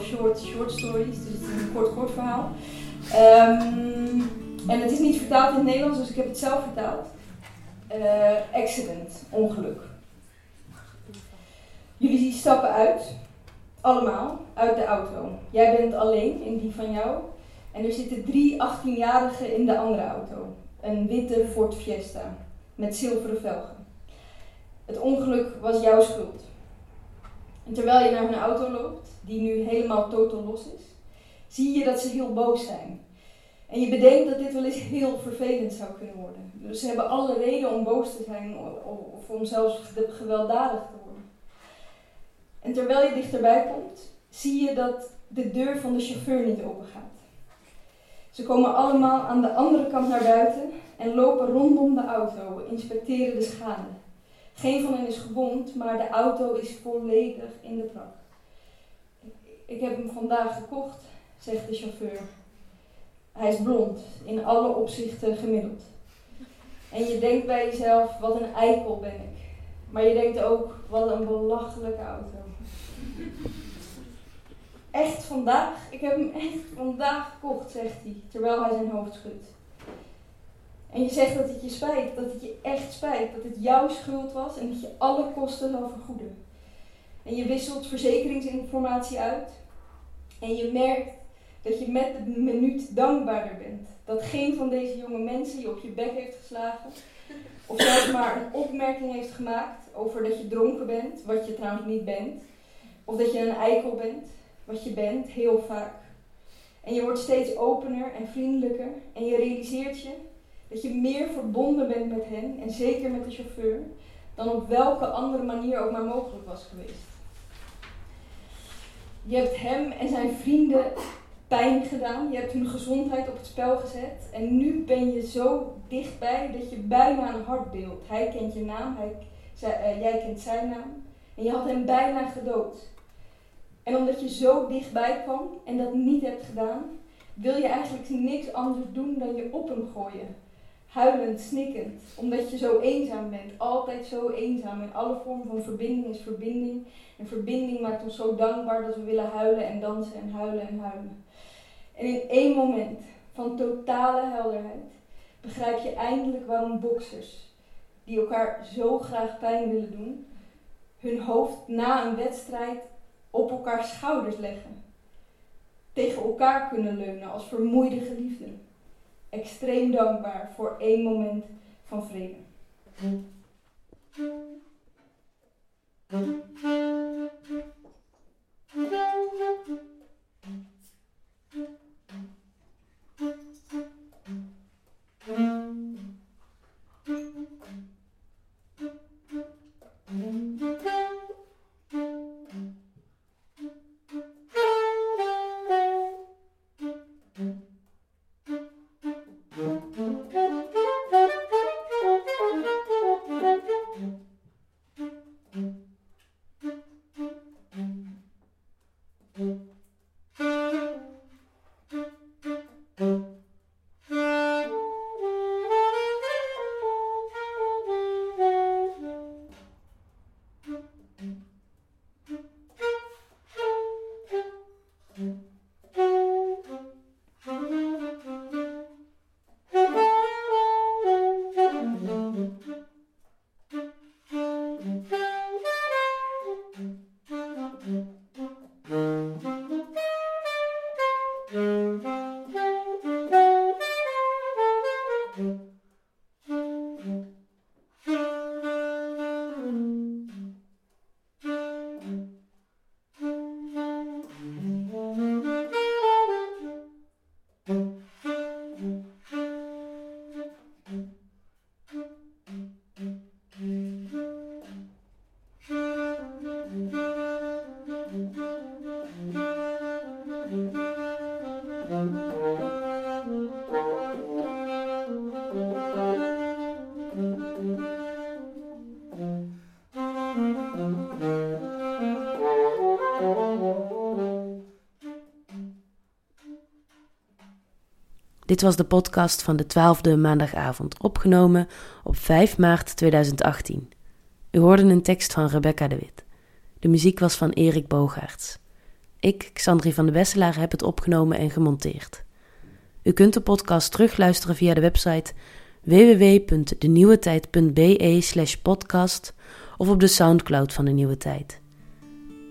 Short Short Stories. Dus het is een kort kort verhaal. Um, en het is niet vertaald in het Nederlands, dus ik heb het zelf vertaald. Uh, accident, ongeluk. Jullie stappen uit, allemaal, uit de auto. Jij bent alleen in die van jou. En er zitten drie 18-jarigen in de andere auto. Een witte Ford Fiesta met zilveren velgen. Het ongeluk was jouw schuld. En terwijl je naar hun auto loopt, die nu helemaal totaal los is, zie je dat ze heel boos zijn. En je bedenkt dat dit wel eens heel vervelend zou kunnen worden. Dus ze hebben alle reden om boos te zijn of om zelfs gewelddadig te worden. En terwijl je dichterbij komt, zie je dat de deur van de chauffeur niet open gaat. Ze komen allemaal aan de andere kant naar buiten en lopen rondom de auto, inspecteren de schade. Geen van hen is gewond, maar de auto is volledig in de prak. Ik heb hem vandaag gekocht, zegt de chauffeur. Hij is blond, in alle opzichten gemiddeld. En je denkt bij jezelf, wat een eikel ben ik. Maar je denkt ook, wat een belachelijke auto. Echt vandaag? Ik heb hem echt vandaag gekocht, zegt hij, terwijl hij zijn hoofd schudt. En je zegt dat het je spijt, dat het je echt spijt, dat het jouw schuld was en dat je alle kosten zal vergoeden. En je wisselt verzekeringsinformatie uit en je merkt dat je met de minuut dankbaarder bent. Dat geen van deze jonge mensen je op je bek heeft geslagen. Of zelfs maar een opmerking heeft gemaakt over dat je dronken bent, wat je trouwens niet bent. Of dat je een eikel bent, wat je bent, heel vaak. En je wordt steeds opener en vriendelijker. En je realiseert je dat je meer verbonden bent met hen, en zeker met de chauffeur, dan op welke andere manier ook maar mogelijk was geweest. Je hebt hem en zijn vrienden pijn gedaan. Je hebt hun gezondheid op het spel gezet. En nu ben je zo dichtbij dat je bijna een hart deelt. Hij kent je naam, hij, uh, jij kent zijn naam. En je had hem bijna gedood. En omdat je zo dichtbij kwam en dat niet hebt gedaan, wil je eigenlijk niks anders doen dan je op hem gooien. Huilend, snikkend, omdat je zo eenzaam bent. Altijd zo eenzaam. In alle vormen van verbinding is verbinding. En verbinding maakt ons zo dankbaar dat we willen huilen en dansen en huilen en huilen. En in één moment van totale helderheid begrijp je eindelijk waarom boksers, die elkaar zo graag pijn willen doen, hun hoofd na een wedstrijd op elkaars schouders leggen. Tegen elkaar kunnen leunen als vermoeide geliefden. Extreem dankbaar voor één moment van vrede. Dit was de podcast van de 12e maandagavond, opgenomen op 5 maart 2018. U hoorde een tekst van Rebecca de Wit. De muziek was van Erik Bogaerts. Ik, Xandri van de Wesselaar, heb het opgenomen en gemonteerd. U kunt de podcast terugluisteren via de website www.denieuwetijd.be slash podcast of op de Soundcloud van De Nieuwe Tijd.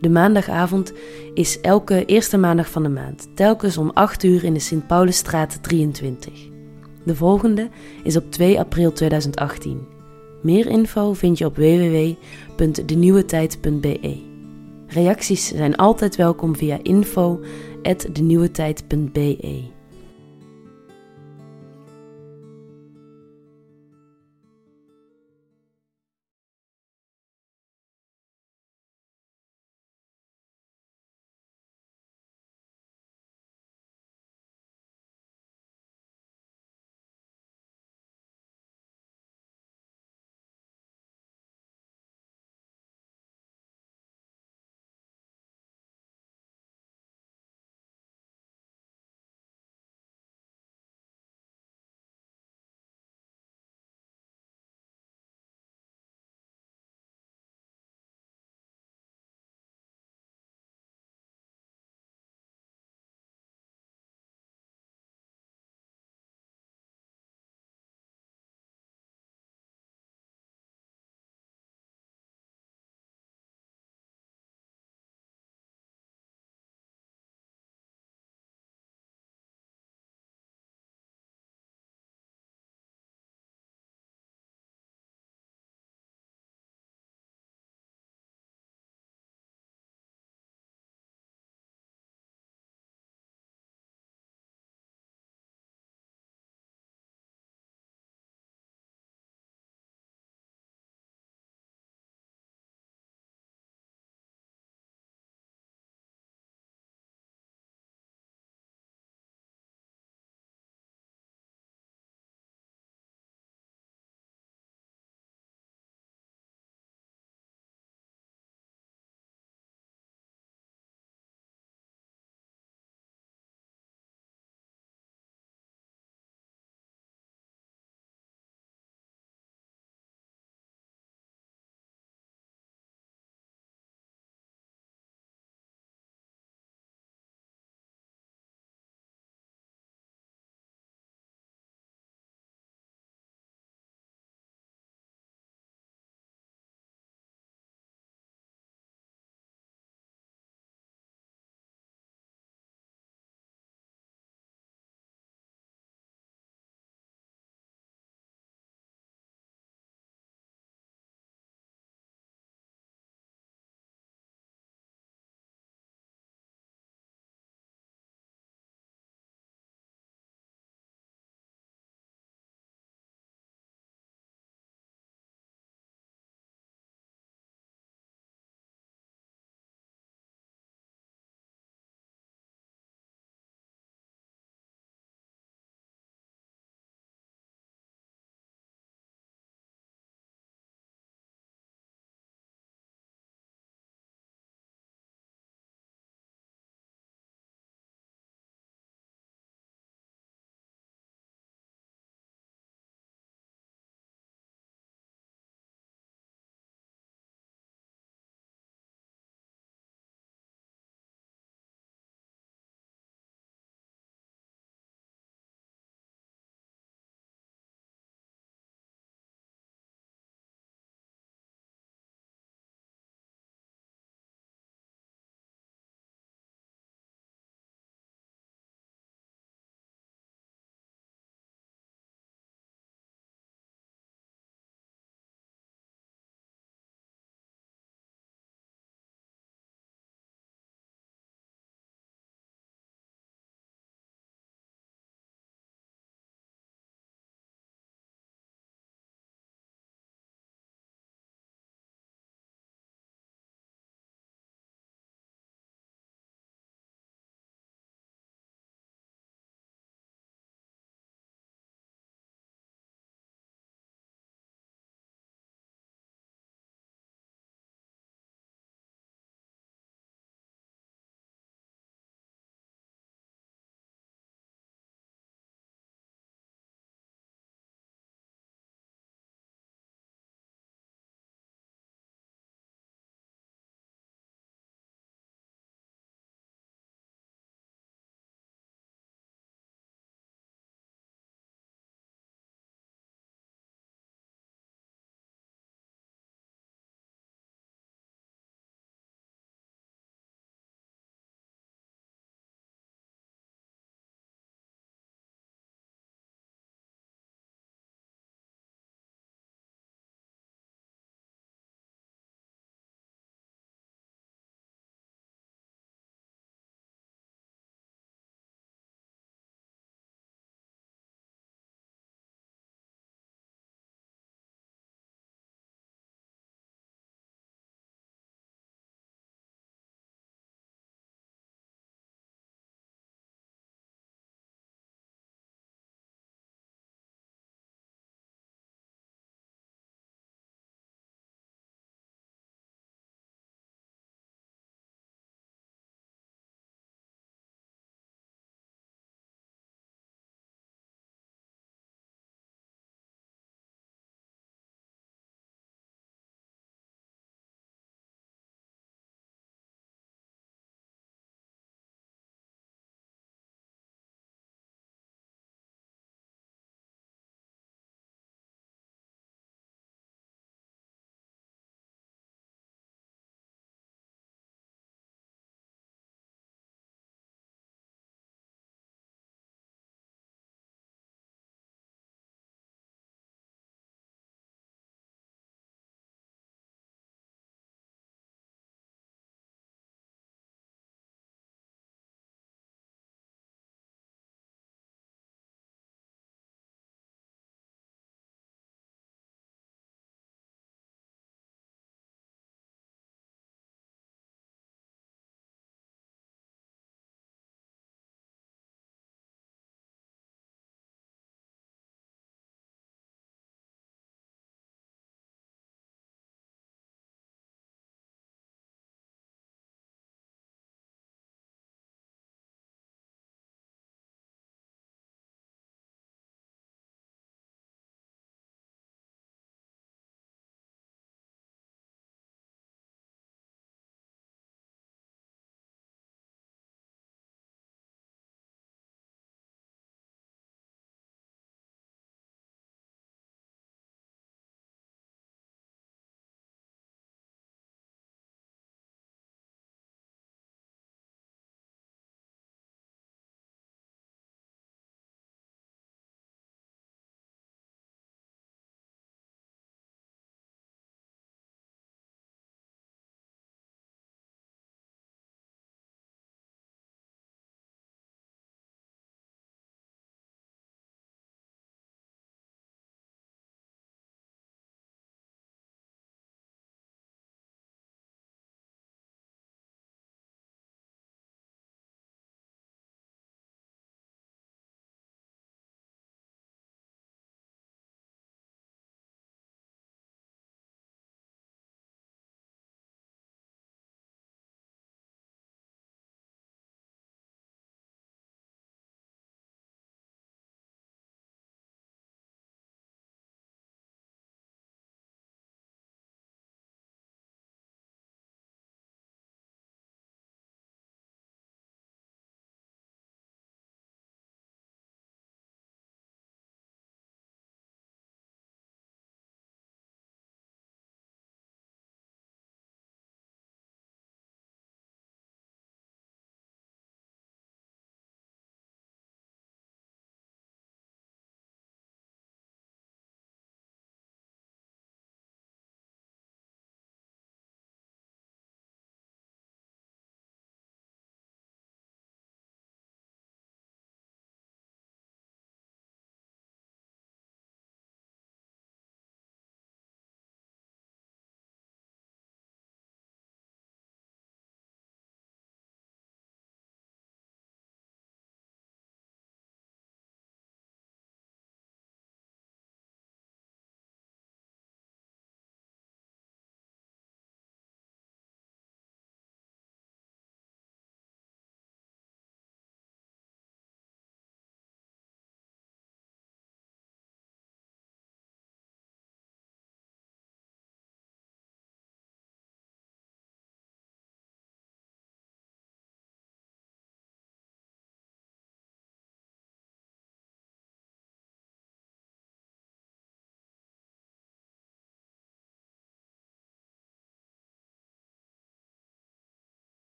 De maandagavond is elke eerste maandag van de maand, telkens om 8 uur in de Sint-Paulusstraat 23. De volgende is op 2 april 2018. Meer info vind je op www.denieuwetijd.be. Reacties zijn altijd welkom via info@denieuwetijd.be.